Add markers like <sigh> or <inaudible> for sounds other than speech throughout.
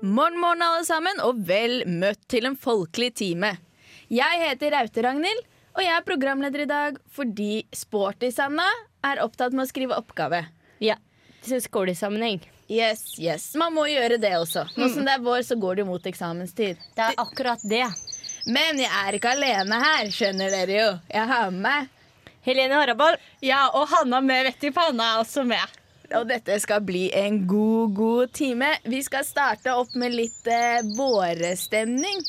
Morgen, morgen, alle sammen, og vel møtt til en folkelig time. Jeg heter Raute Ragnhild, og jeg er programleder i dag fordi Sporty-Sanna er opptatt med å skrive oppgave. Ja, til skolesammenheng. Yes, yes. Man må gjøre det også. Nå som det er vår, så går det jo mot eksamenstid. Det er akkurat det. Men jeg er ikke alene her, skjønner dere jo. Jeg har med meg. Helene Harabal. Ja, og Hanna med vett i panna er også med. Og dette skal bli en god, god time. Vi skal starte opp med litt eh, vårestemning.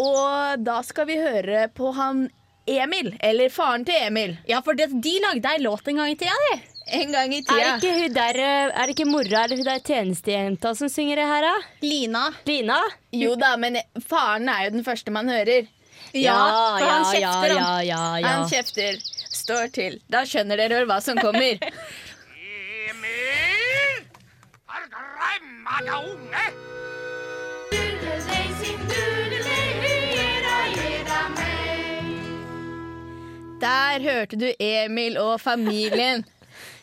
Og da skal vi høre på han Emil, eller faren til Emil. Ja, for det, de lagde ei låt en gang i tida, de. En gang i Er tida. det ikke hun der eh, Er det ikke mora eller hun der tjenestejenta som synger det her, da? Lina. Lina? Jo da, men faren er jo den første man hører. Ja, for han kjefter, ja, han. ja, ja, Han kjefter. Står til. Da skjønner dere hva som kommer. <laughs> Emil! Har deg unge! Der hørte du Emil og familien <laughs>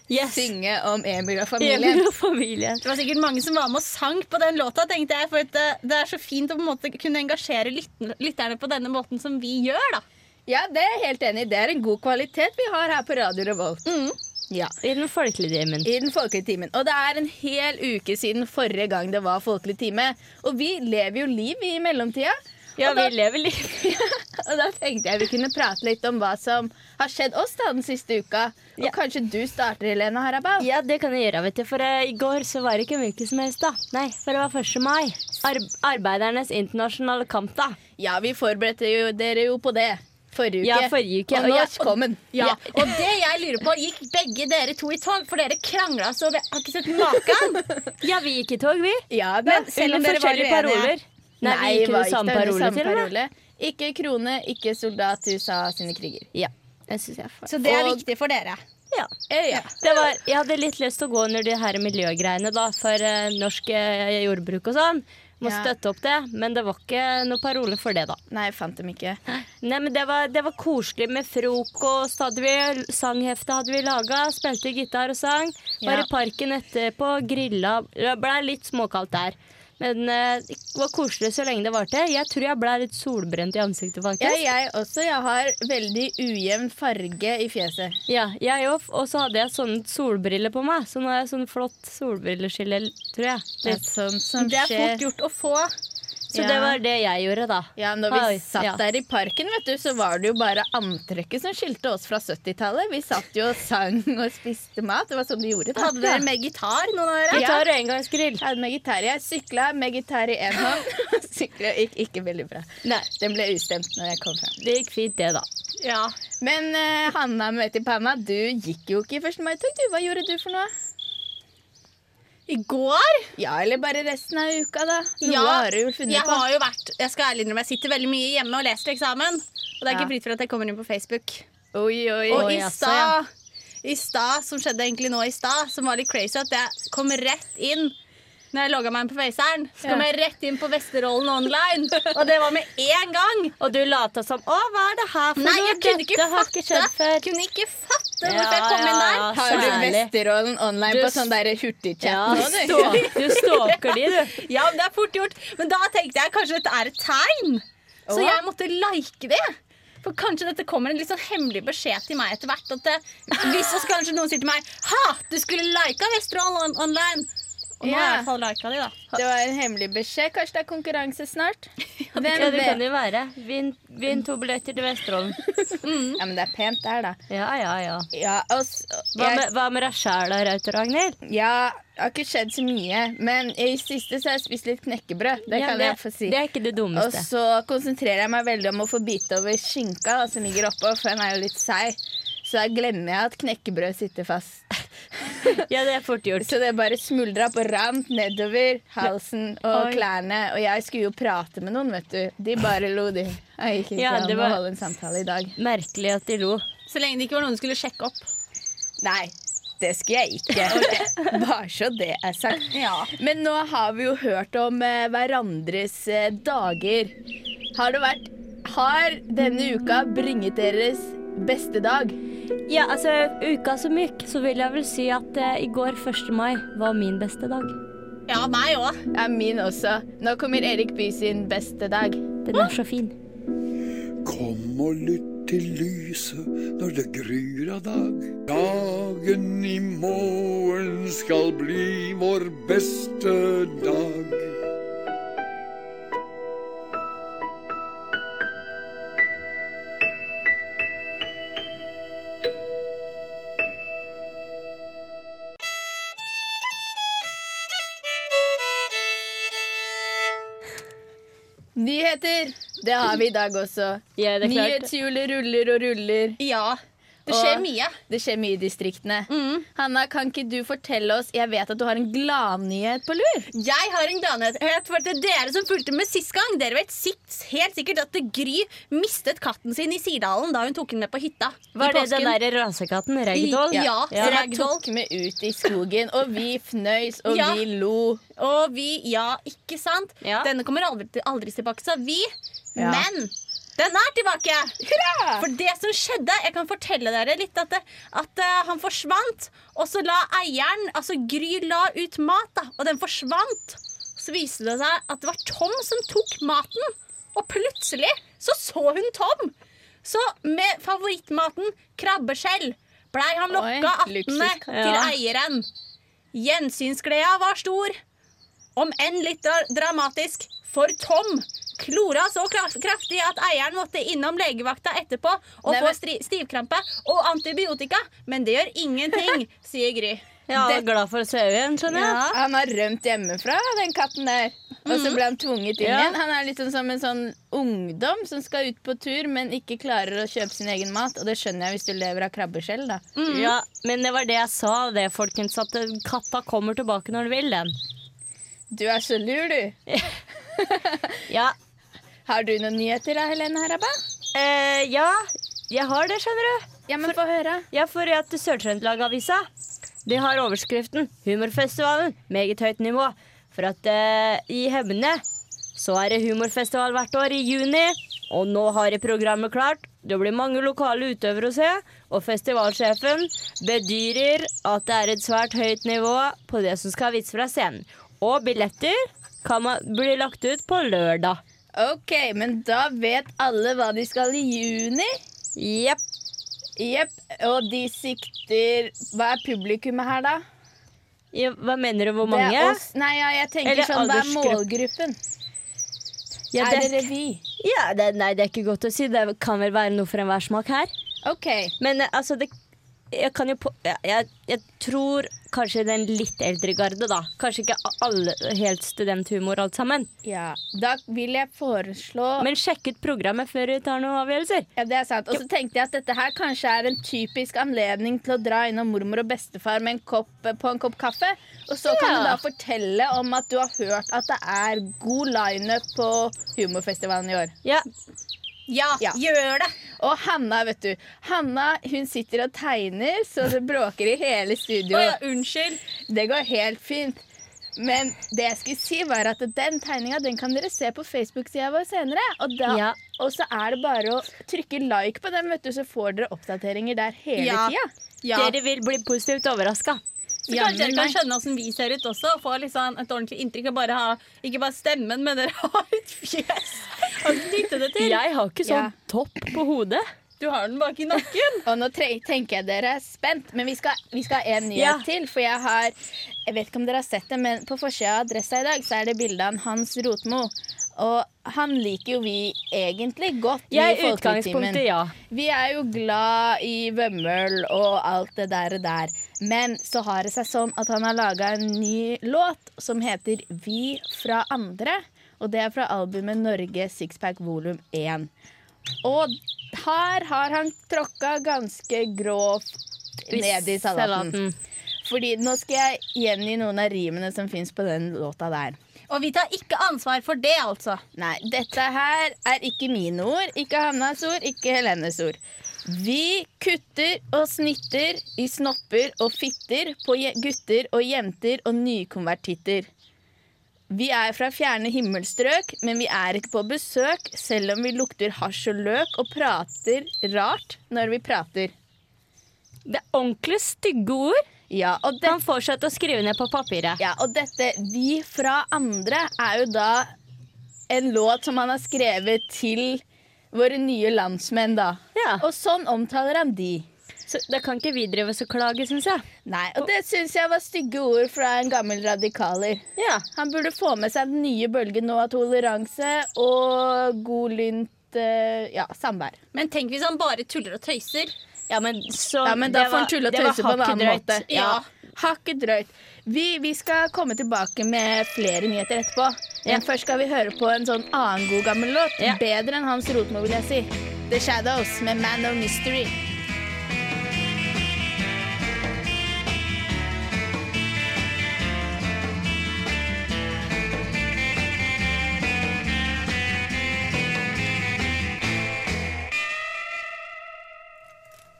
Yes. synge om Emil og familien. Emil og familien. Det var sikkert mange som var med og sang på den låta, tenkte jeg. For det, det er så fint å på en måte kunne engasjere lytterne på denne måten som vi gjør, da. Ja, det er jeg helt enig i. Det er en god kvalitet vi har her på Radio Revolt. Ja. I den folkelige timen. I den folkelige timen. Og det er en hel uke siden forrige gang det var folkelig time. Og vi lever jo liv i mellomtida. Ja, da, vi lever liv. <laughs> og da tenkte jeg vi kunne prate litt om hva som har skjedd oss da den siste uka. Og Ja. kanskje du starter, Helene Harabal? Ja, det kan jeg gjøre, vet du. For uh, i går så var det ikke hvilken som helst, da. Nei, for det var 1. mai. Ar arbeidernes internasjonale kamp, da. Ja, vi forberedte jo dere jo på det forrige uke. Ja, forrige uke. Og Nå- hjertekommen. Ja, Og det jeg lurer på, gikk begge dere to i tog? For dere krangla så jeg har ikke sett maken. Ja, vi gikk i tog, vi. Ja. Men selv om dere var uenige. paroler. Nei, vi gikk under samme parole, til parole. Ikke krone, ikke soldat, USA sine kriger. Ja, det jeg. Så det er Og- viktig for dere. Ja. Ja. Det var, jeg hadde litt lyst til å gå under de her miljøgreiene da, for uh, norsk uh, jordbruk og sånn. Må Ja. støtte opp det, men det var ikke noe parole for det, da. Nei, jeg fant dem ikke. Nei, men det var, det var koselig med frokost. Hadde vi, sanghefte hadde vi laga. Spilte gitar og sang. Var Ja. i parken etterpå, grilla. Det ble litt småkaldt der. Men eh, det var koselig så lenge det varte. Jeg tror jeg ble litt solbrent i ansiktet, faktisk. Ja, jeg også. Jeg har veldig ujevn farge i fjeset. Ja, jeg òg. Og så hadde jeg sånne solbriller på meg. Så nå har jeg sånn flott solbrilleskille, tror jeg. Det er Litt. sånt som Det er fort gjort å få. Så Ja. det var det jeg gjorde, da. Ja, når vi Oi, satt ja. der i parken, vet du, så var det jo bare antrekket som skilte oss fra 70-tallet. Vi satt jo og sang og spiste mat. Det var sånn de gjorde. det. Hadde dere med gitar, noen av dere? Gitar og engangsgrill. Jeg hadde med gitar. Jeg sykla med gitar i én hånd. <laughs> Sykla gikk ikke veldig bra. Nei, Den ble ustemt når jeg kom fram. det gikk fint, det, da. Ja. Men uh, Hanna med vett i panna, du gikk jo ikke i 1. mai-tog. du. Hva gjorde du for noe? I går Ja, eller bare resten av uka, da. Noe Ja, har du jo funnet jeg på. har jo vært Jeg skal ærlig innrømme, jeg sitter veldig mye hjemme og leser til eksamen. Og det er Ja. ikke fritt for at jeg kommer inn på Facebook. Oi, oi, Og oi. i stad, stad, som skjedde egentlig nå i stad, som var litt crazy, at jeg kom rett inn når jeg logga meg inn på Faceren, så kom jeg rett inn på Vesterålen online. Og det var med én gang. Og du lata som Å, hva er det her for Nei, noe? jeg kunne ikke Dette har ikke skjedd fatte før. Kunne ikke fatte hvorfor jeg kom inn der. Ja, Har du. Vesterålen online Du på sånn der hurtigchat Ja, nå, du? stå- du stalker de, du. <laughs> Ja, men det er fort gjort. Men da tenkte jeg kanskje dette er et tegn. Så jeg måtte like det. For kanskje dette kommer en litt sånn hemmelig beskjed til meg etter hvert. At det, hvis kanskje noen sier til meg Ha! Du skulle lika Vesterålen online. Og nå har jeg i hvert fall lika de, da. Det var en hemmelig beskjed. Kanskje det er konkurranse snart? Hvem <laughs> Ja, det kan jo være. Vinn vin to billetter til Vesterålen. <laughs> Ja, men det er pent der, da. Ja, ja, ja. Ja, også, s- Hva jeg, med, hva med deg sjæl, da, Rauter Ragnhild? ja, det har ikke skjedd så mye. Men i siste så har jeg spist litt knekkebrød. Det Ja, kan jeg få si. Det er ikke det dummeste. Og så konsentrerer jeg meg veldig om å få bite over skinka da, som ligger oppå, for den er jo litt seig. Så da glemmer jeg at knekkebrød sitter fast. <laughs> Ja, det er fort gjort. Så det bare smuldra på rant nedover halsen og Oi. klærne. Og jeg skulle jo prate med noen, vet du. De bare lo, de. Jeg gikk ikke Ja, an å holde en samtale i dag. Merkelig at de lo. Så lenge det ikke var noen du skulle sjekke opp. Nei, det skulle jeg ikke. <laughs> Bare så det er sagt. Ja. Men nå har vi jo hørt om eh, hverandres eh, dager. Har det vært Har denne uka bringet deres beste dag? Ja, altså, uka som gikk, så vil jeg vel si at eh, i går, 1. mai, var min beste dag. Ja, meg òg. Ja, min også. Nå kommer Erik By sin beste dag. Den er så fin. Kom og lytt til lyset når det gryr av dag. Dagen i morgen skal bli vår beste dag. Det har vi i dag også. Ja, det er klart. Nyhetshjulet ruller og ruller. Ja. Det skjer Og mye. Det skjer mye i distriktene. Mm. Hanna, kan ikke du fortelle oss Jeg vet at du har en gladnyhet på lur. Jeg har en gladnyhet for til dere som fulgte med sist gang. Dere vet sikt, helt sikkert at Gry mistet katten sin i Sirdalen da hun tok den med på hytta. Var det den derre rasekatten? Ragdoll? Ja. ja. ja. Ragdoll. tok med ut i skogen, og vi fnøys, og Ja. vi lo. Og vi Ja, ikke sant? Ja. Denne kommer aldri, aldri tilbake, sa vi. Ja. Men den er tilbake! For det som skjedde Jeg kan fortelle dere litt at, det, at uh, han forsvant. Og så la eieren, altså Gry, la ut mat, da, og den forsvant. Så viste det seg at det var Tom som tok maten. Og plutselig så så hun Tom. Så med favorittmaten krabbeskjell blei han lokka attende luksus. til Ja. eieren. Gjensynsgleda var stor, om enn litt dramatisk, for Tom klora så kraftig at eieren måtte innom legevakta etterpå og Nei, få men- stri stivkrampe og antibiotika. Men det gjør ingenting, <laughs> sier Gry. Ja, Det- glad for å se igjen, skjønner jeg. Ja. Han har rømt hjemmefra, den katten der. Og så ble han tvunget inn Ja. igjen. Han er litt sånn som en sånn ungdom som skal ut på tur, men ikke klarer å kjøpe sin egen mat. Og det skjønner jeg hvis du lever av krabbeskjell, da. Ja, men det var det jeg sa, det, folkens, at eh, katta kommer tilbake når du vil, den. Du er så lur, du. <laughs> Ja, Har du noen nyheter da, Helene Herabba? eh, ja, jeg har det, skjønner du. Ja, men få høre. Ja, for at Sør-Trøndelag-avisa De har overskriften 'Humorfestivalen meget høyt nivå'. For at eh, i Hemne så er det humorfestival hvert år i juni. Og nå har de programmet klart. Det blir mange lokale utøvere å se. Og festivalsjefen bedyrer at det er et svært høyt nivå på det som skal vises fra scenen. Og billetter kan man, bli lagt ut på lørdag. Ok, men da vet alle hva de skal i juni. Jepp. Jepp. Og de sikter Hva er publikummet her, da? Ja, Hva mener du, hvor Det mange? oss. Nei, ja, jeg tenker Eller sånn, Hva er målgruppen? Ja, er det revy? Ja, det, nei, det er ikke godt å si. Det kan vel være noe for enhver smak her. Ok. Men eh, altså, det jeg kan jo på, jeg, jeg, tror kanskje den litt eldre garde, da. Kanskje ikke alle helt studenthumor alt sammen. Ja, Da vil jeg foreslå Men sjekk ut programmet før du tar noen avgjørelser. Ja, det er sant. Og så tenkte jeg at dette her kanskje er en typisk anledning til å dra innom mormor og bestefar med en kopp, på en kopp kaffe. Og så kan Ja. du da fortelle om at du har hørt at det er god lineup på humorfestivalen i år. Ja, Ja, Ja. gjør det! Og Hanna, vet du. Hanna hun sitter og tegner så det bråker i hele studio. Oh, ja, unnskyld. Det går helt fint. Men det jeg skulle si var at den tegninga den kan dere se på Facebook-sida vår senere. Og, da, Ja. og så er det bare å trykke like på den, vet du, så får dere oppdateringer der hele Ja. tida. Ja. Dere vil bli positivt overraska. Så Jamen, kanskje dere kan skjønne åssen vi ser ut også. Og få liksom et ordentlig inntrykk. Og bare ha, ikke bare stemmen, men dere har et fjes å knyttet det til. Jeg har ikke sånn Ja. topp på hodet. Du har den bak i nakken. <laughs> Og nå tre tenker jeg dere er spent, men vi skal, vi skal ha en nyhet Ja. til. For jeg har Jeg vet ikke om dere har sett det, men på forsida av Adressa i dag så er det bilde av Hans Rotmo. Og han liker jo vi egentlig godt. Jeg i i utgangspunktet, ja. Vi er jo glad i vømmøl og alt det der og der. Men så har det seg sånn at han har laga en ny låt som heter Vi fra andre. Og det er fra albumet Norge Sixpack volum 1. Og her har han tråkka ganske grovt ned i salaten. Fordi nå skal jeg gjengi noen av rimene som fins på den låta der. Og vi tar ikke ansvar for det, altså. Nei, dette her er ikke mine ord, ikke Hannas ord, ikke Helenes ord. Vi kutter og snitter i snopper og fitter på gutter og jenter og nykonvertitter. Vi er fra fjerne himmelstrøk, men vi er ikke på besøk, selv om vi lukter hasj og løk og prater rart når vi prater. Det er ordentlig stygge ord. Ja, og, det, Han fortsetter å skrive ned på papiret. ja, og dette Vi fra andre er jo da en låt som han har skrevet til våre nye landsmenn, da. Ja. Og sånn omtaler han de. Så da kan ikke vi drive oss og klage, syns jeg. Nei, og det syns jeg var stygge ord fra en gammel radikaler. Ja. Han burde få med seg den nye bølgen nå av toleranse og godlynt uh, ja, samvær. Men tenk hvis han bare tuller og tøyser. Ja, men, så, Ja, men da får han tulle og tøyse på en annen drøyt. måte. Ja. Hakket drøyt. Vi, vi skal komme tilbake med flere nyheter etterpå. Men først skal vi høre på en sånn annen god gammel låt. Bedre enn Hans Rotmo, vil jeg si. The Shadows med Man of Mystery.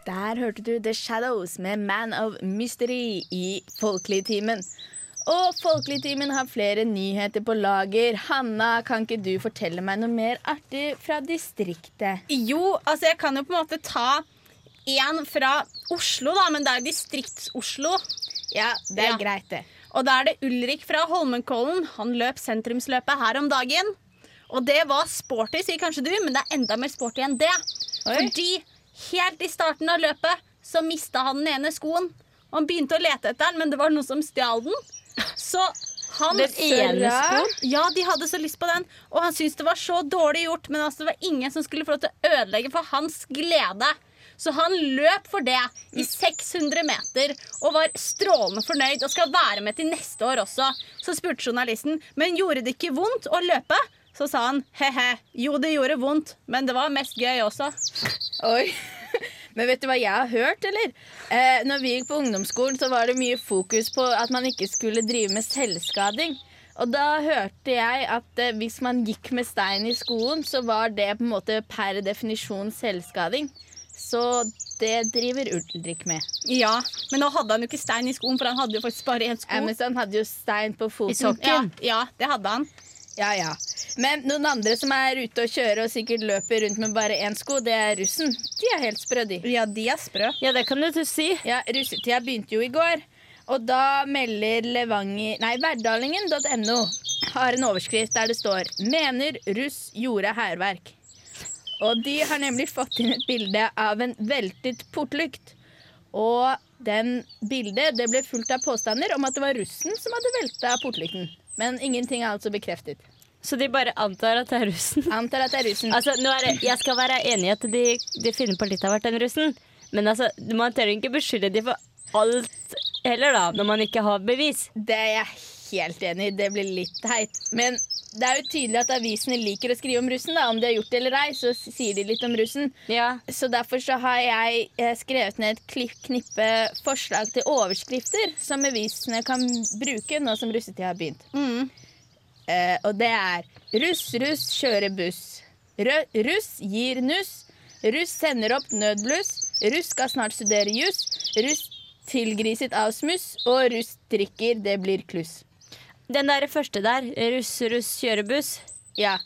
Der hørte du The Shadows med Man of Mystery i Folkeligtimen. Og Folkeligtimen har flere nyheter på lager. Hanna, kan ikke du fortelle meg noe mer artig fra distriktet? Jo, altså jeg kan jo på en måte ta en fra Oslo, da, men det er jo Distrikts-Oslo. Ja, det er Ja. greit, det. Og da er det Ulrik fra Holmenkollen. Han løp sentrumsløpet her om dagen. Og det var sporty, sier kanskje du, men det er enda mer sporty enn det. Oi. Fordi helt i starten av løpet så mista han den ene skoen. Og han begynte å lete etter den, men det var noen som stjal den. Så han Den ene skoen? Ja, de hadde så lyst på den. Og han syntes det var så dårlig gjort, men altså, det var ingen som skulle få lov til å ødelegge for hans glede. Så han løp for det i 600 meter og var strålende fornøyd og skal være med til neste år også. Så spurte journalisten men gjorde det ikke vondt å løpe. Så sa han he-he, jo det gjorde vondt, men det var mest gøy også. Oi. Men vet du hva jeg har hørt, eller? Eh, når vi gikk på ungdomsskolen, så var det mye fokus på at man ikke skulle drive med selvskading. Og da hørte jeg at eh, hvis man gikk med stein i skoen, så var det på en måte per definisjon selvskading. Så det driver Ulrik med. Ja, Men nå hadde han jo ikke stein i skoen, for han hadde jo faktisk bare én sko. Ja, men han hadde jo stein på foten. I sokken. Ja, ja, det hadde han. Ja, ja. Men noen andre som er ute og kjører og sikkert løper rundt med bare én sko, det er russen. De er helt sprø, de. Ja, de er sprø. Ja, det kan du si. Ja, russetida begynte jo i går. Og da melder Levanger Nei, Verdalingen.no har en overskrift der det står 'Mener russ gjorde hærverk'. Og de har nemlig fått inn et bilde av en veltet portlykt. Og den bildet det ble fulgt av påstander om at det var russen som hadde velta portlykten. Men ingenting er altså bekreftet. Så de bare antar at det er russen. Antar at det er russen. Altså, er det, jeg skal være enig i at de, de finner på litt av hvert, den russen. Men altså, man trenger ikke beskylde de for alt heller, da, når man ikke har bevis. Det er jeg helt enig i. Det blir litt teit. Men det er jo tydelig at avisene liker å skrive om russen. da Om de har gjort det eller ei, så sier de litt om russen. Ja. Så derfor så har jeg eh, skrevet ned et knippe forslag til overskrifter som avisene kan bruke nå som russetida har begynt. Eh, og det er Russ, russ, kjøre buss. Rø russ gir nuss. Russ sender opp nødbluss. Russ skal snart studere juss. Russ tilgriset av smuss. Og russ drikker, det blir kluss. Den der første der, russ, russ, kjørebuss. Ja.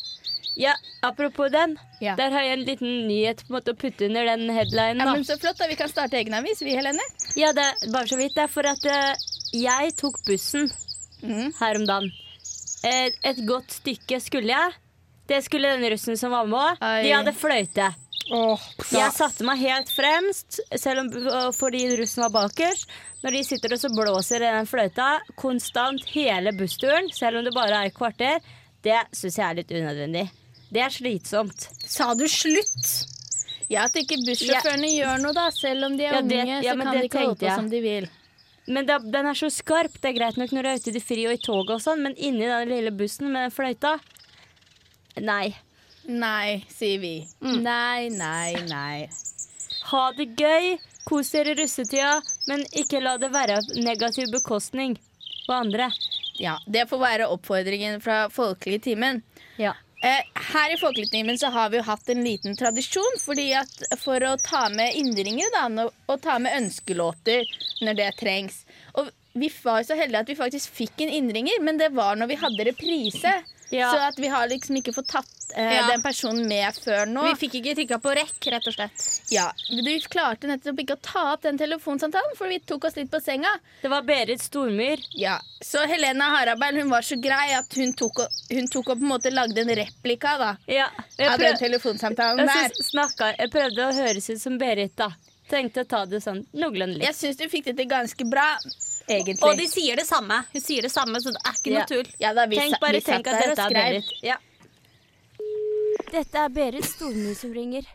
Ja, apropos den. Ja. Der har jeg en liten nyhet på en måte å putte under den headlinen. ja, men Så flott, da. Vi kan starte egen avis, vi, Helene. Ja, det er bare så vidt. Det er for at uh, jeg tok bussen mm. her om dagen. Et godt stykke skulle jeg. Det skulle den russen som var med òg. De hadde fløyte. Oh, Jeg satte meg helt fremst, selv om, fordi russen var bakerst. Når de sitter og så blåser i den fløyta konstant hele bussturen, selv om det bare er et kvarter, det syns jeg er litt unødvendig. Det er slitsomt. Sa du slutt? Ja, At ikke bussjåførene gjør noe, da. Selv om de er Ja, det- unge, ja, så kan de ikke holde på som de vil. Men det, den er så skarp. Det er greit nok når du er ute i det fri og i toget og sånn, men inni den lille bussen med den fløyta Nei. Nei, sier vi. Mm. Nei, nei, nei. Ha det gøy, kos dere i russetida, men ikke la det være negativ bekostning på andre. Ja, Det får være oppfordringen fra Folkelig timen. Ja. Eh, her i Folkelighetstimen så har vi jo hatt en liten tradisjon fordi at for å ta med innringere da, og ta med ønskelåter når det trengs. Og vi var så heldige at vi faktisk fikk en innringer, men det var når vi hadde reprise. Ja. Så at vi har liksom ikke fått tatt Ja. den personen med før nå. Vi fikk ikke trykka på rekk, rett og slett. Ja, Du klarte nettopp ikke å ta opp den telefonsamtalen, for vi tok oss litt på senga. Det var Berit Stormyr. Ja, Så Helena Haraberg hun var så grei at hun tok, og- hun tok og på en måte lagde en replika da, Ja. Av den telefonsamtalen der. jeg, så snakka, jeg prøvde å høres ut som Berit, da. Tenkte å ta det sånn noenlunde litt. Jeg syns du fikk det til ganske bra, egentlig. Og de sier det samme. Hun sier det samme, så det er ikke Ja. noe tull. ja, da, vi, Tenk bare vi tenk at dette er. Berit. Ja. Dette er Berit Stormyr som ringer.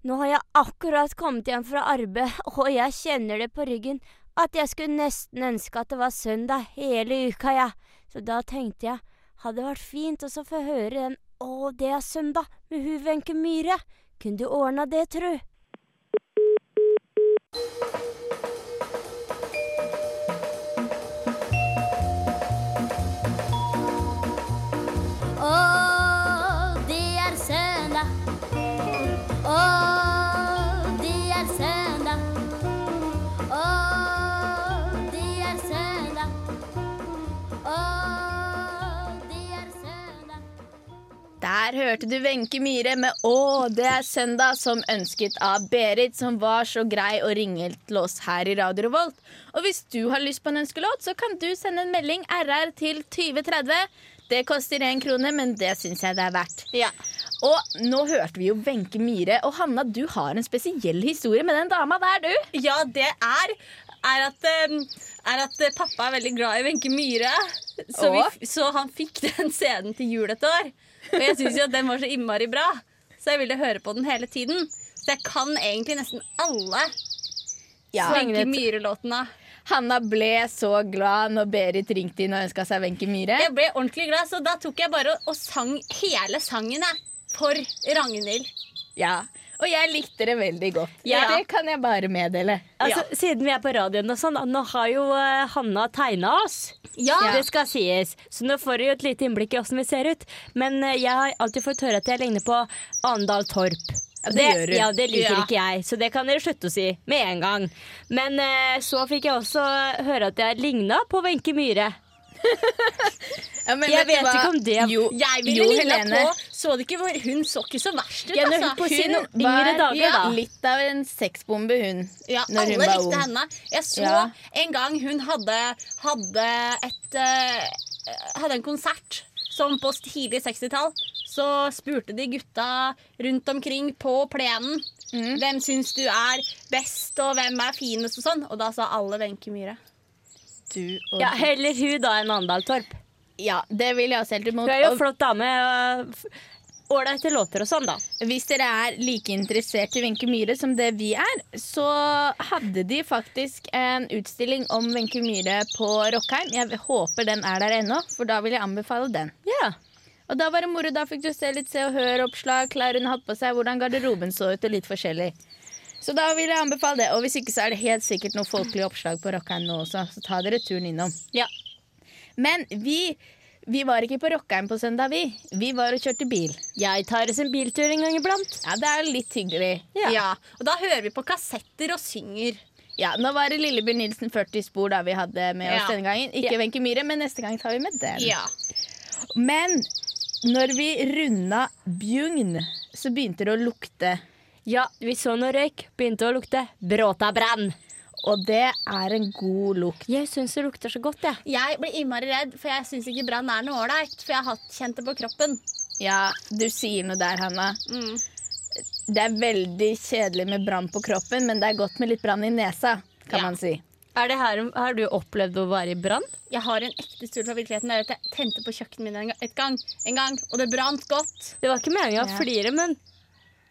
Nå har jeg akkurat kommet hjem fra arbeid, <laughs> og jeg kjenner det på ryggen at jeg skulle nesten ønske at det var søndag hele uka, jeg. Så da tenkte jeg, hadde vært fint også å få høre den Å, det er søndag med hu Wenche Myhre. Kunne du ordna det, tru? Der hørte du Wenche Myhre med 'Å, det er søndag', som ønsket av Berit, som var så grei å ringe til oss her i Radio Revolt. Og hvis du har lyst på en ønskelåt, så kan du sende en melding RR til 2030. Det koster én krone, men det syns jeg det er verdt. Ja. Og nå hørte vi jo Wenche Myhre. Og Hanna, du har en spesiell historie med den dama der, du. Ja, det er er at, um, er at uh, pappa er veldig glad i Wenche Myhre. Så, vi, så han fikk den CD-en til jul et år. Og jeg syns jo at den var så innmari bra, så jeg ville høre på den hele tiden. Så jeg kan egentlig nesten alle Ja. Wenche Myhre-låtene. Hanna ble så glad når Berit ringte inn og ønska seg Wenche Myhre. Jeg ble ordentlig glad, så da tok jeg bare og, og sang hele sangen jeg, for Ragnhild. Ja. Og jeg likte det veldig godt. Ja. Det kan jeg bare meddele. Altså, Siden vi er på radioen og sånn, nå har jo uh, Hanna tegna oss. Ja. Det skal sies. Så nå får du jo et lite innblikk i åssen vi ser ut. Men uh, jeg har alltid fått høre at jeg ligner på Andal Torp. Ja, det gjør du. Ja, det liker Ja. ikke jeg, så det kan dere slutte å si med en gang. Men uh, så fikk jeg også høre at jeg ligna på Wenche Myhre. Ja, men Jeg du vet ikke om det- Jo, Jeg ville jo, ligna Helene. på Så du ikke hvor Hun så ikke så verst ut, Ja, når hun altså. på sine Hun yngre var dager, da. litt av en sexbombe, hun. Ja, når alle hun var likte ung. henne. Jeg så Ja. en gang hun hadde, hadde et eh, Hadde en konsert som på tidlig 60-tall. Så spurte de gutta rundt omkring på plenen Mm. hvem syns du er best, og hvem er finest og sånn. Og da sa alle Wenche Myhre. Du og Ja, Heller hun da enn Andal Torp. Ja, det vil jeg også helt imot. Hun er jo Og flott dame. Ålreite låter og sånn, da. hvis dere er like interessert i Wenche Myhre som det vi er, så hadde de faktisk en utstilling om Wenche Myhre på Rockheim. Jeg håper den er der ennå, for da vil jeg anbefale den. Ja. Og da var det moro. Da fikk du se litt Se og Hør-oppslag. klær hun hadde på seg, hvordan garderoben så ut, og litt forskjellig. Så da vil jeg anbefale det. Og hvis ikke, så er det helt sikkert noe folkelig oppslag på Rockheim nå også. Så ta dere turen innom. Ja. Men vi, vi var ikke på Rockheim på søndag, vi. Vi var og kjørte bil. Jeg tar oss en biltur en gang iblant. Ja, det er litt hyggelig. Ja. Og da hører vi på kassetter og synger. Ja, Nå var det Lillebjørn Nilsen 40 spor da vi hadde med oss Ja. denne gangen. Ikke Ja. Wenche Myhre, men neste gang tar vi med den. Ja. Men når vi runda Bjugn, så begynte det å lukte. Ja, vi så noe røyk. Begynte å lukte bråtabrann. Og det er en god lukt. Jeg syns det lukter så godt, jeg. Jeg blir innmari redd, for jeg syns ikke brann er noe ålreit. For jeg har hatt kjent det på kroppen. Ja, du sier noe der, Hanna. Mm. Det er veldig kjedelig med brann på kroppen, men det er godt med litt brann i nesa, kan Ja. man si. Er det her, har du opplevd å være i brann? Jeg har en ekte historie fra virkeligheten. Det er at Jeg tente på kjøkkenet mitt en gang, en gang, og det brant godt. Det var ikke meninga å Ja. flire, men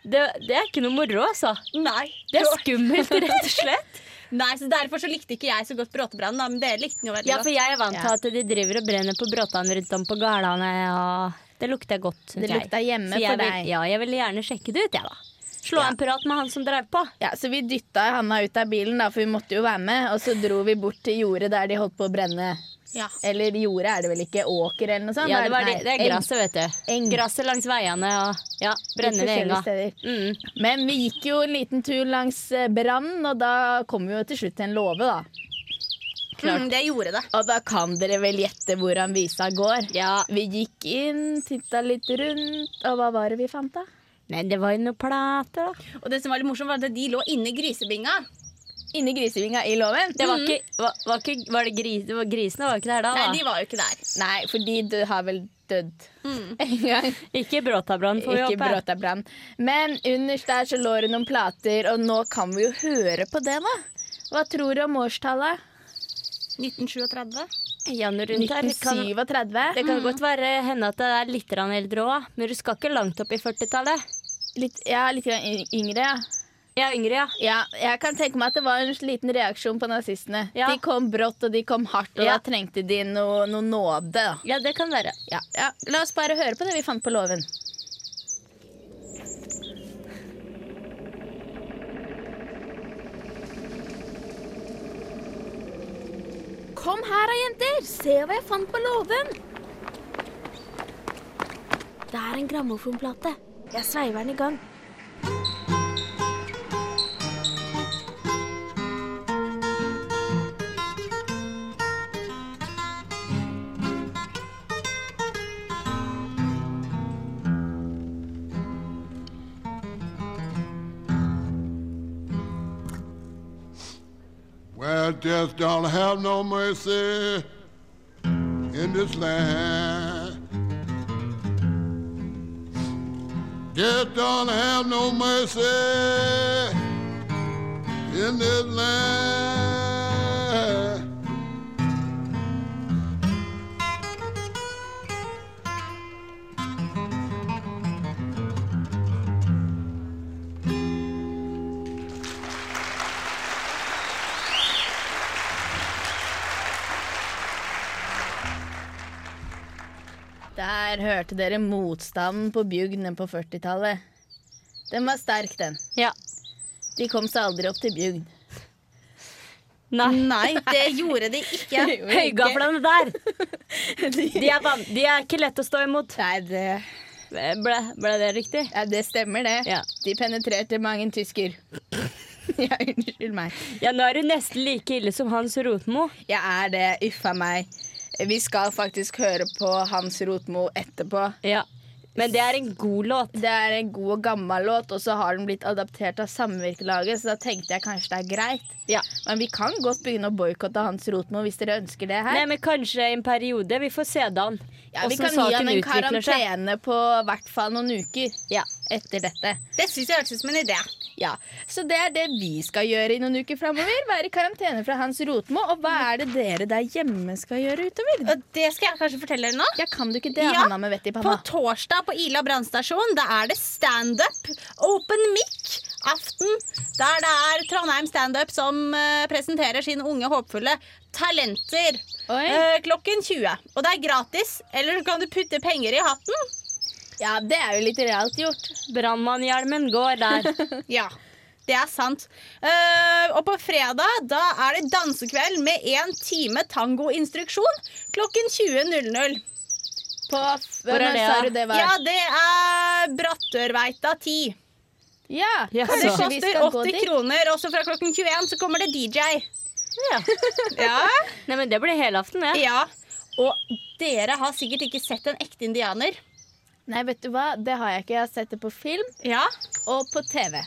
det, det er ikke noe moro, altså. Nei, Det er skummelt, rett og slett. <laughs> Nei, så Derfor så likte ikke jeg så godt Bråtebrannen, men dere likte den jo veldig Ja, for jeg er vant til Ja. at de driver og brenner på bråtene rundt om på gårdene, og det lukter godt, Det jeg. lukta hjemme Så for vil, deg. Ja, jeg ville gjerne sjekke det ut, jeg, da. Slå Ja. en prat med han som drev på. Ja, Så vi dytta Hanna ut av bilen, da, for vi måtte jo være med. Og så dro vi bort til jordet der de holdt på å brenne. Ja. Eller jordet er det vel ikke, åker eller noe sånt? Ja, det, var de, det er gresset, vet du. Eng. Gresset langs veiene og ja, brenner forskjellige enga. Mm. Men vi gikk jo en liten tur langs eh, brannen, og da kom vi jo til slutt til en låve, da. Mm, det gjorde det. Og da kan dere vel gjette hvordan visa går. Ja, Vi gikk inn, titta litt rundt, og hva var det vi fant da? Nei, det var jo noen plater, da. Og det som var litt morsomt, var at de lå inni grisebinga. Inni grisevinga i låven. Det var ikke, var, var ikke var det, gris, det var Grisene var ikke der da? Nei, de var jo ikke der. Nei, for de har vel dødd <laughs> en gang. Ikke Bråtabrann, får vi Ikke håpe. bråtabrann. Men underst der så lå det noen plater, og nå kan vi jo høre på det, da. Hva tror du om årstallet? 1937. Ja, noe rundt her. Det kan, 1937. det kan godt være hende at det er litt eldre òg, men du skal ikke langt opp i 40-tallet. Litt, ja, litt yngre, ja. Ja, yngre, ja. ja. Jeg kan tenke meg at det var en liten reaksjon på nazistene. Ja. De kom brått, og de kom hardt, og Ja. da trengte de noe, noe nåde. Ja, det kan være. Ja, ja. La oss bare høre på det vi fant på låven. Kom her da, jenter. Se hva jeg fant på låven. Det er en grammofonplate. Jeg sveiver den i gang. Well, death don't have no mercy in this land. Death don't have no mercy in this land. Der hørte dere motstanden på Bjugn på 40-tallet. Den var sterk, den. Ja. De kom seg aldri opp til Bjugn. Nei. Nei, det gjorde de ikke. <laughs> Høygaflene der! <laughs> De er, van de er ikke lett å stå imot. Nei, det, Ble, ble det riktig? ja, det stemmer, det. Ja. De penetrerte mange tysker. <laughs> ja, unnskyld meg. Ja, nå er du nesten like ille som Hans Rotmo. Jeg er det. Uffa meg. Vi skal faktisk høre på Hans Rotmo etterpå. Ja. Men det er en god låt. Det er en god og gammel låt, og så har den blitt adaptert av Samvirkelaget, så da tenkte jeg kanskje det er greit. Ja. Men vi kan godt begynne å boikotte Hans Rotmo hvis dere ønsker det her. Nei, men kanskje en periode. Vi får se da. ja, vi kan gi han en karantene seg. på hvert fall noen uker Ja. etter dette. Det syns jeg hørtes ut som en idé. Ja, Så det er det vi skal gjøre i noen uker framover. Være i karantene fra Hans Rotmo. Og hva er det dere der hjemme skal gjøre utover? Og det skal jeg kanskje fortelle dere nå. Ja, Kan du ikke det, Ja, Hanna med vett i panna? På torsdag på Ila brannstasjon Da er det standup, open mic-aften. Der det er Trondheim Standup som uh, presenterer sine unge, håpfulle talenter. Eh, klokken 20. Og det er gratis. Eller så kan du putte penger i hatten. Ja, det er jo litt realt gjort. Brannmannhjelmen går der. <laughs> Ja, det er sant. Uh, og på fredag da er det dansekveld med én time tangoinstruksjon klokken 20.00. På Hvor er det, sa da? du det var? Ja, det er Brattørveita 10. Ja, yes, Det koster skal gå 80 dit? kroner. Og så fra klokken 21 så kommer det DJ. Ja. <laughs> Ja. Nei, men det blir helaften, det. ja. Og dere har sikkert ikke sett en ekte indianer. Nei, vet du hva? Det har jeg ikke. Jeg har sett det på film Ja. og på TV.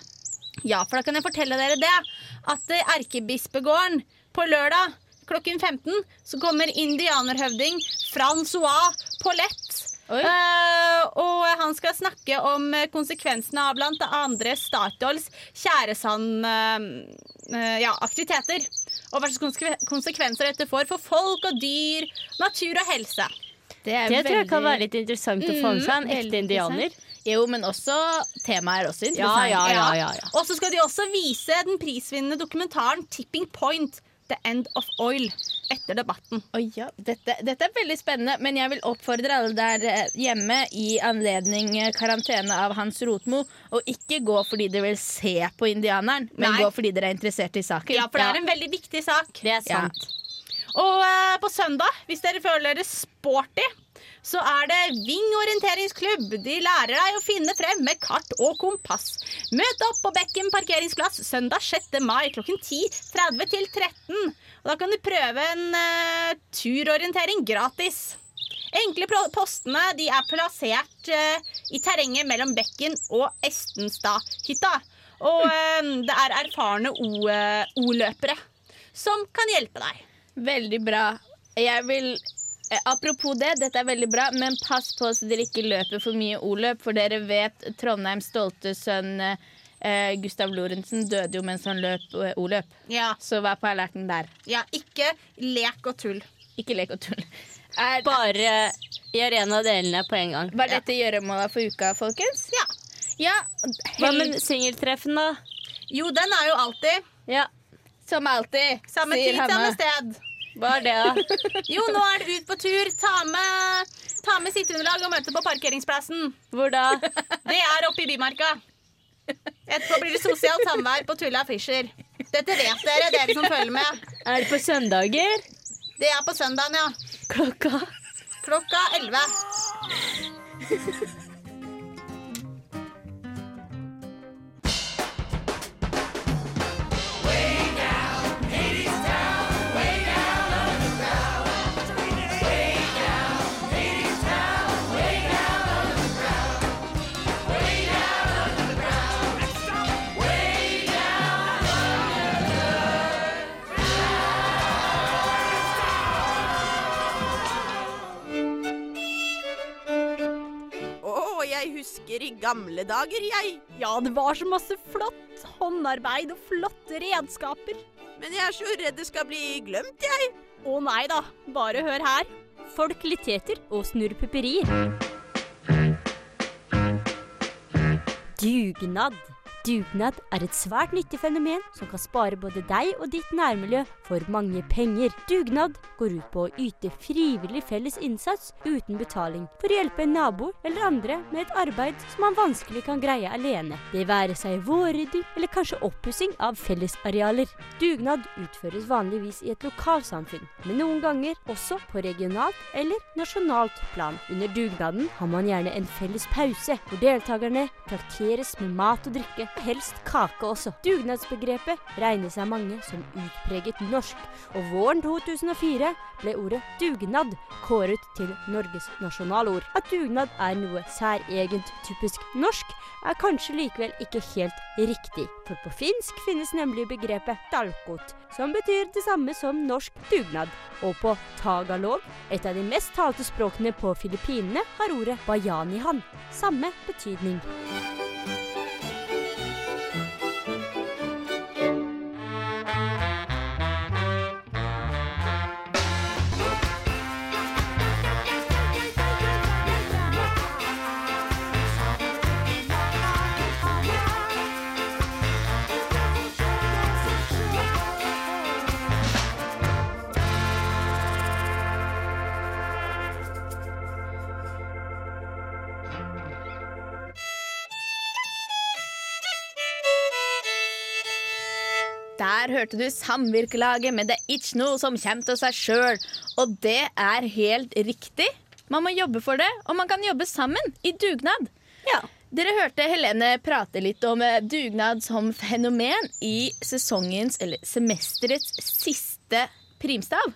ja, for da kan jeg fortelle dere det. At i erkebispegården på lørdag klokken 15 så kommer indianerhøvding Francois Paulette. Eh, og han skal snakke om eh, konsekvensene av blant andre Statoils tjæresandaktiviteter. ja, og hva slags konsekvenser dette får for folk og dyr, natur og helse. Det, Det tror jeg kan være litt interessant å få med seg. En ekte indianer. Jo, men også temaet er også interessant. ja, ja, ja, ja. Og så skal de også vise den prisvinnende dokumentaren 'Tipping Point'. The End of Oil etter debatten. Oh, ja. dette, dette er veldig spennende, men jeg vil oppfordre alle der eh, hjemme i anledning eh, karantene av Hans Rotmo å ikke gå fordi dere vil se på indianeren, men Nei. gå fordi dere er interessert i saken. Ja, for det er en veldig viktig sak. Det er Ja. Og eh, på søndag, hvis dere føler dere sporty, så er det Ving orienteringsklubb. De lærer deg å finne frem med kart og kompass. Møt opp på Bekken parkeringsplass søndag 6. mai klokken 10.30 til 13. Og da kan du prøve en eh, turorientering gratis. Enkle postene er plassert eh, i terrenget mellom Bekken og Estenstadhytta. Og eh, det er erfarne eh, O-løpere som kan hjelpe deg. Veldig bra. Jeg vil eh, Apropos det, dette er veldig bra, men pass på så dere ikke løper for mye O-løp, for dere vet Trondheims stolte sønn eh, Gustav Lorentzen døde jo mens han løp eh, O-løp. Ja, Så vær på alerten der. ja ikke lek og tull. Ikke lek og tull. <laughs> Er, Bare gjør en av delene på en gang. var dette gjøremålet for uka, folkens? Ja. Ja, Hva med singeltreffen, da? Jo, den er jo alltid Ja, Som alltid, samme sier tid, samme sted. hva er det, da? <laughs> Jo, nå er det ut på tur. Ta med, ta med sitteunderlag og møte på parkeringsplassen. Hvor da? <laughs> Det er oppe i Bymarka. Etterpå blir det sosialt samvær på Tulla Fischer. Dette vet dere, dere som følger med. Er det på søndager? Det er på søndagen, ja. Klokka? Klokka 11. husker i gamle dager, jeg. Ja, det var så masse flott håndarbeid og flotte redskaper. Men jeg er så redd det skal bli glemt, jeg. Å nei da, bare hør her. Folkeliteter og snurrpupperier. Dugnad. Dugnad er et svært nyttig fenomen som kan spare både deg og ditt nærmiljø for mange penger. Dugnad går ut på å yte frivillig felles innsats uten betaling for å hjelpe en nabo eller andre med et arbeid som man vanskelig kan greie alene. Det være seg vårrydding eller kanskje oppussing av fellesarealer. Dugnad utføres vanligvis i et lokalsamfunn, men noen ganger også på regionalt eller nasjonalt plan. Under dugnaden har man gjerne en felles pause, hvor deltakerne trakteres med mat og drikke, helst kake også. Dugnadsbegrepet regner seg mange som utpreget norsk, og våren 2004 ble ordet dugnad kåret til Norges nasjonalord. At dugnad er noe særegent typisk norsk, er kanskje likevel ikke helt riktig, for på finsk finnes nemlig begrepet dalkot, som betyr det samme som norsk dugnad. Og på tagalog, et av de mest talte språkene på Filippinene, har ordet bayanihan samme betydning. Hørte du Samvirkelaget med Det er ikke noe som kommer til seg sjøl. Og det er helt riktig. Man må jobbe for det, og man kan jobbe sammen i dugnad. Ja. Dere hørte Helene prate litt om eh, dugnad som fenomen i sesongens, eller semesterets, siste primstav.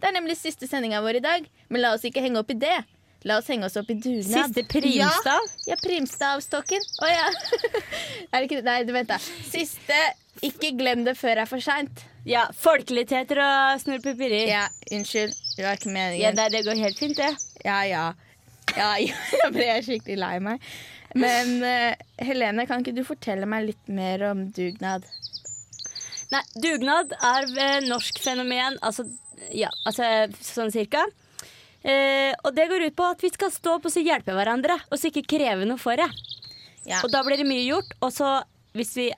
Det er nemlig siste sendinga vår i dag, men la oss ikke henge opp i det. La oss henge oss opp i dugnad. Siste primstav? Ja, primstavstokken. Å ja. <laughs> er det ikke? Nei, du vent da. Siste Ikke glem det før det er for seint. Ja, folkeligheter og snurrpupperier. Ja, unnskyld. Det var ikke Ja, meningen. nei, det går helt fint, det. Ja, ja. Ja, <laughs> jeg ble skikkelig lei meg. Men uh, Helene, kan ikke du fortelle meg litt mer om dugnad? Nei, dugnad er et norsk fenomen, altså, ja, altså sånn cirka. Uh, og det går ut på at vi skal stå på så hjelpe hverandre, og så ikke kreve noe for det. Ja. Og da blir det mye gjort. Og så, hvis vi,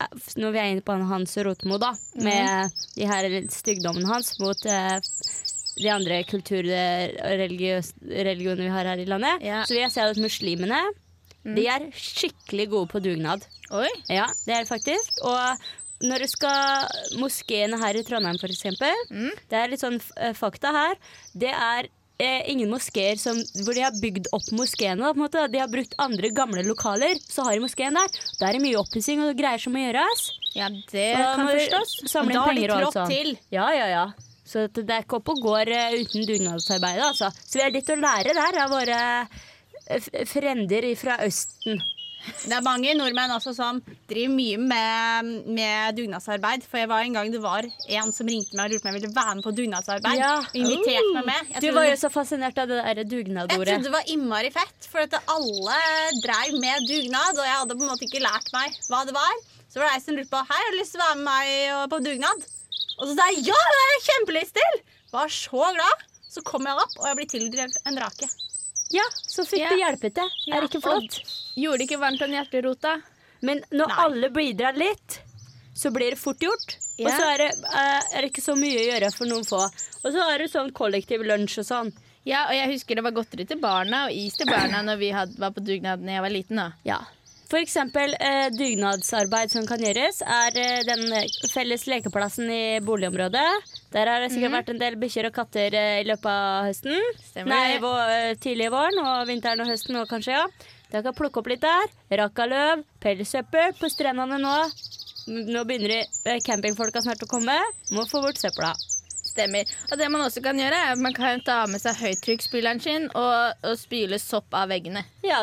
når vi er inne på Hans Rotmo, da, med de her styggdommene hans mot eh, de andre kultur- og religiøs- religionene vi har her i landet, Ja. så vil jeg si at muslimene de er skikkelig gode på dugnad. Oi. Ja, det er det faktisk. Og når du skal Moskeene her i Trondheim, eksempel. Mm. Det er litt sånn eh, fakta her. Det er eh, ingen moskeer hvor de har bygd opp moskeene. De har brukt andre gamle lokaler, så har de moskeen der. Da er det mye oppussing og greier som må gjøres. Ja, det Og kan forstås. Og Da har de trådt til. Ja, ja, ja. Så det er ikke opp og går uh, uten dugnadsarbeidet, altså. Så vi har litt å lære der av våre eh, frender fra Østen. Det er mange nordmenn også som driver mye med, med dugnadsarbeid. For jeg var en gang det var en som ringte meg og lurte på om jeg ville være med på dugnadsarbeid. Ja. Og inviterte meg med. Jeg Du var jo så fascinert av det der Jeg trodde det var innmari fett, for at alle dreiv med dugnad. Og jeg hadde på en måte ikke lært meg hva det var. Så var det ei som lurte på Hei, har du lyst til å være med meg på dugnad. Og så sa jeg ja, det har jeg kjempelyst til! Var så glad. Så kom jeg opp, og jeg ble tildelt en drake. Ja, så fikk Ja. du hjulpet det. Er det ikke flott? Gjorde det ikke varmt om hjerterota? Men når Nei. alle bidrar litt, så blir det fort gjort. Og så er det, eh, er det ikke så mye å gjøre for noen få. Og så er det sånn kollektiv lunsj og sånn. Ja, og jeg husker det var godteri til barna og is til barna når vi had, var på dugnad da jeg var liten. da. Ja. Eksempel eh, dugnadsarbeid som kan gjøres, er eh, den felles lekeplassen i boligområdet. Der har det sikkert vært en del bikkjer og katter eh, i løpet av høsten. Stemmer Nei, det. vår, eh, tidlig våren og vinteren og høsten òg, kanskje. ja. Dere kan plukke opp litt der. Rakkaløv, pelssøppel på strendene nå. Nå begynner eh, campingfolka snart å komme. Må få bort søpla. Stemmer. Og det man også kan gjøre, er at man kan ta med seg høytrykksspyleren sin og, og spyle sopp av veggene. Ja,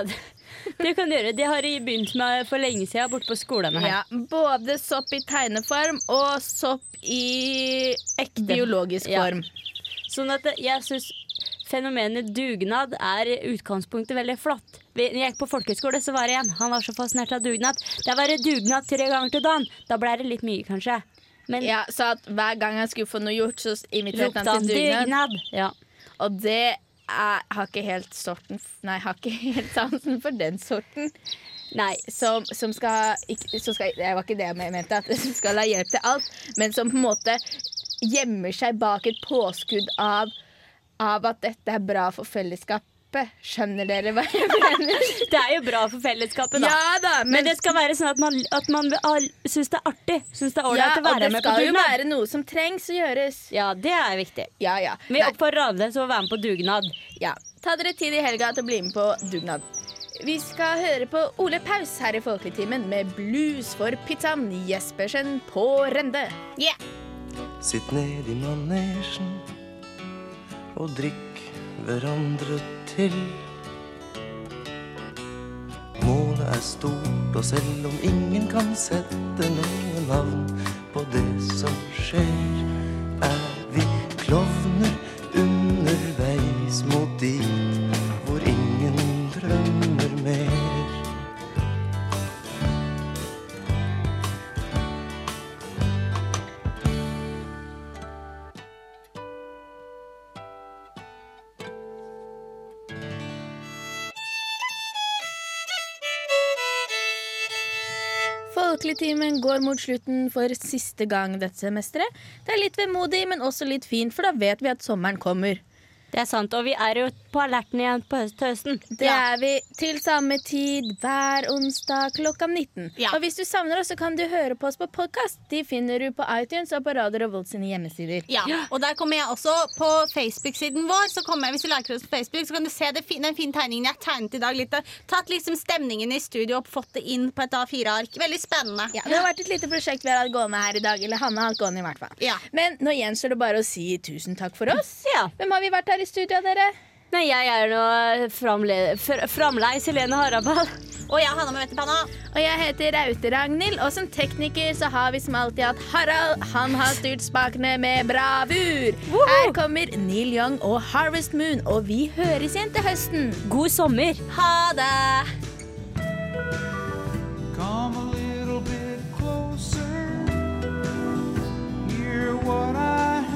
det, kan du gjøre. Det har jeg begynt med for lenge siden borte på skolene her. Ja, både sopp i tegneform og sopp i Ekte. biologisk Ja. form. Sånn at jeg syns fenomenet dugnad er utgangspunktet veldig flott. Når jeg gikk på folkehøyskole, så var det en. Han var så fascinert av dugnad. Det var dugnad tre ganger til dagen. Da ble det litt mye, kanskje. Men Ja, så at hver gang han skulle få noe gjort, så inviterte han til dugnad. dugnad. Ja. Og det er, har ikke helt sorten Nei, har ikke helt sansen for den sorten. Nei. Som, som skal, som skal Det var ikke det jeg mente, at <laughs> som skal ha hjelp til alt. Men som på en måte gjemmer seg bak et påskudd av, av at dette er bra for fellesskapet. Skjønner dere hva jeg <laughs> mener? Det er jo bra for fellesskapet, da. Ja da, men, Men det skal være sånn at man, at man syns det er artig. Syns det er ja, å være med på skal jo være noe som trengs å gjøres. Ja, det er viktig. Ja, ja. Vi Nei, oppfordrer alle til å være med på dugnad. ja. Ta dere tid i helga til å bli med på dugnad. Vi skal høre på Ole Paus her i Folketimen med blues for pizzaen Jespersen på Rende. Yeah. Sitt ned i manesjen og drikk hverandre til. Målet er stort, og selv om ingen kan sette noe navn på det som skjer, er Folkeligtimen går mot slutten for siste gang dette semesteret. Det er litt vemodig, men også litt fint, for da vet vi at sommeren kommer. Det er sant, og vi er jo på alerten igjen på høst, til høsten. Det er vi til samme tid hver onsdag klokka 19. Ja. Og hvis du savner oss, så kan du høre på oss på podkast. De finner du på iTunes og på Radio Revolt sine hjemmesider. Ja, og der kommer jeg også på Facebook-siden vår. Så kommer jeg, hvis du liker oss på Facebook, så kan du se det, fin- den fine tegningen jeg tegnet i dag. Litt, tatt liksom stemningen i studio og fått det inn på et A4-ark. Veldig spennende. Ja, det har vært et lite prosjekt vi har hatt gående her i dag. Eller Hanne har hatt gående i hvert fall. Ja. Men nå gjenstår det bare å si tusen takk for oss. Ja. Hvem har vi vært her her i studio, dere? Nei, jeg er nå framleis Helene Harabal. Og jeg er Hanna med vettepanna. Og jeg heter Raute Ragnhild, og som tekniker så har vi som alltid hatt Harald. Han har styrt spakene med bravur. Woho! Her kommer Neil Young og Harvest Moon, og vi høres igjen til høsten. God sommer. Ha det. Come a little bit closer. Hear what I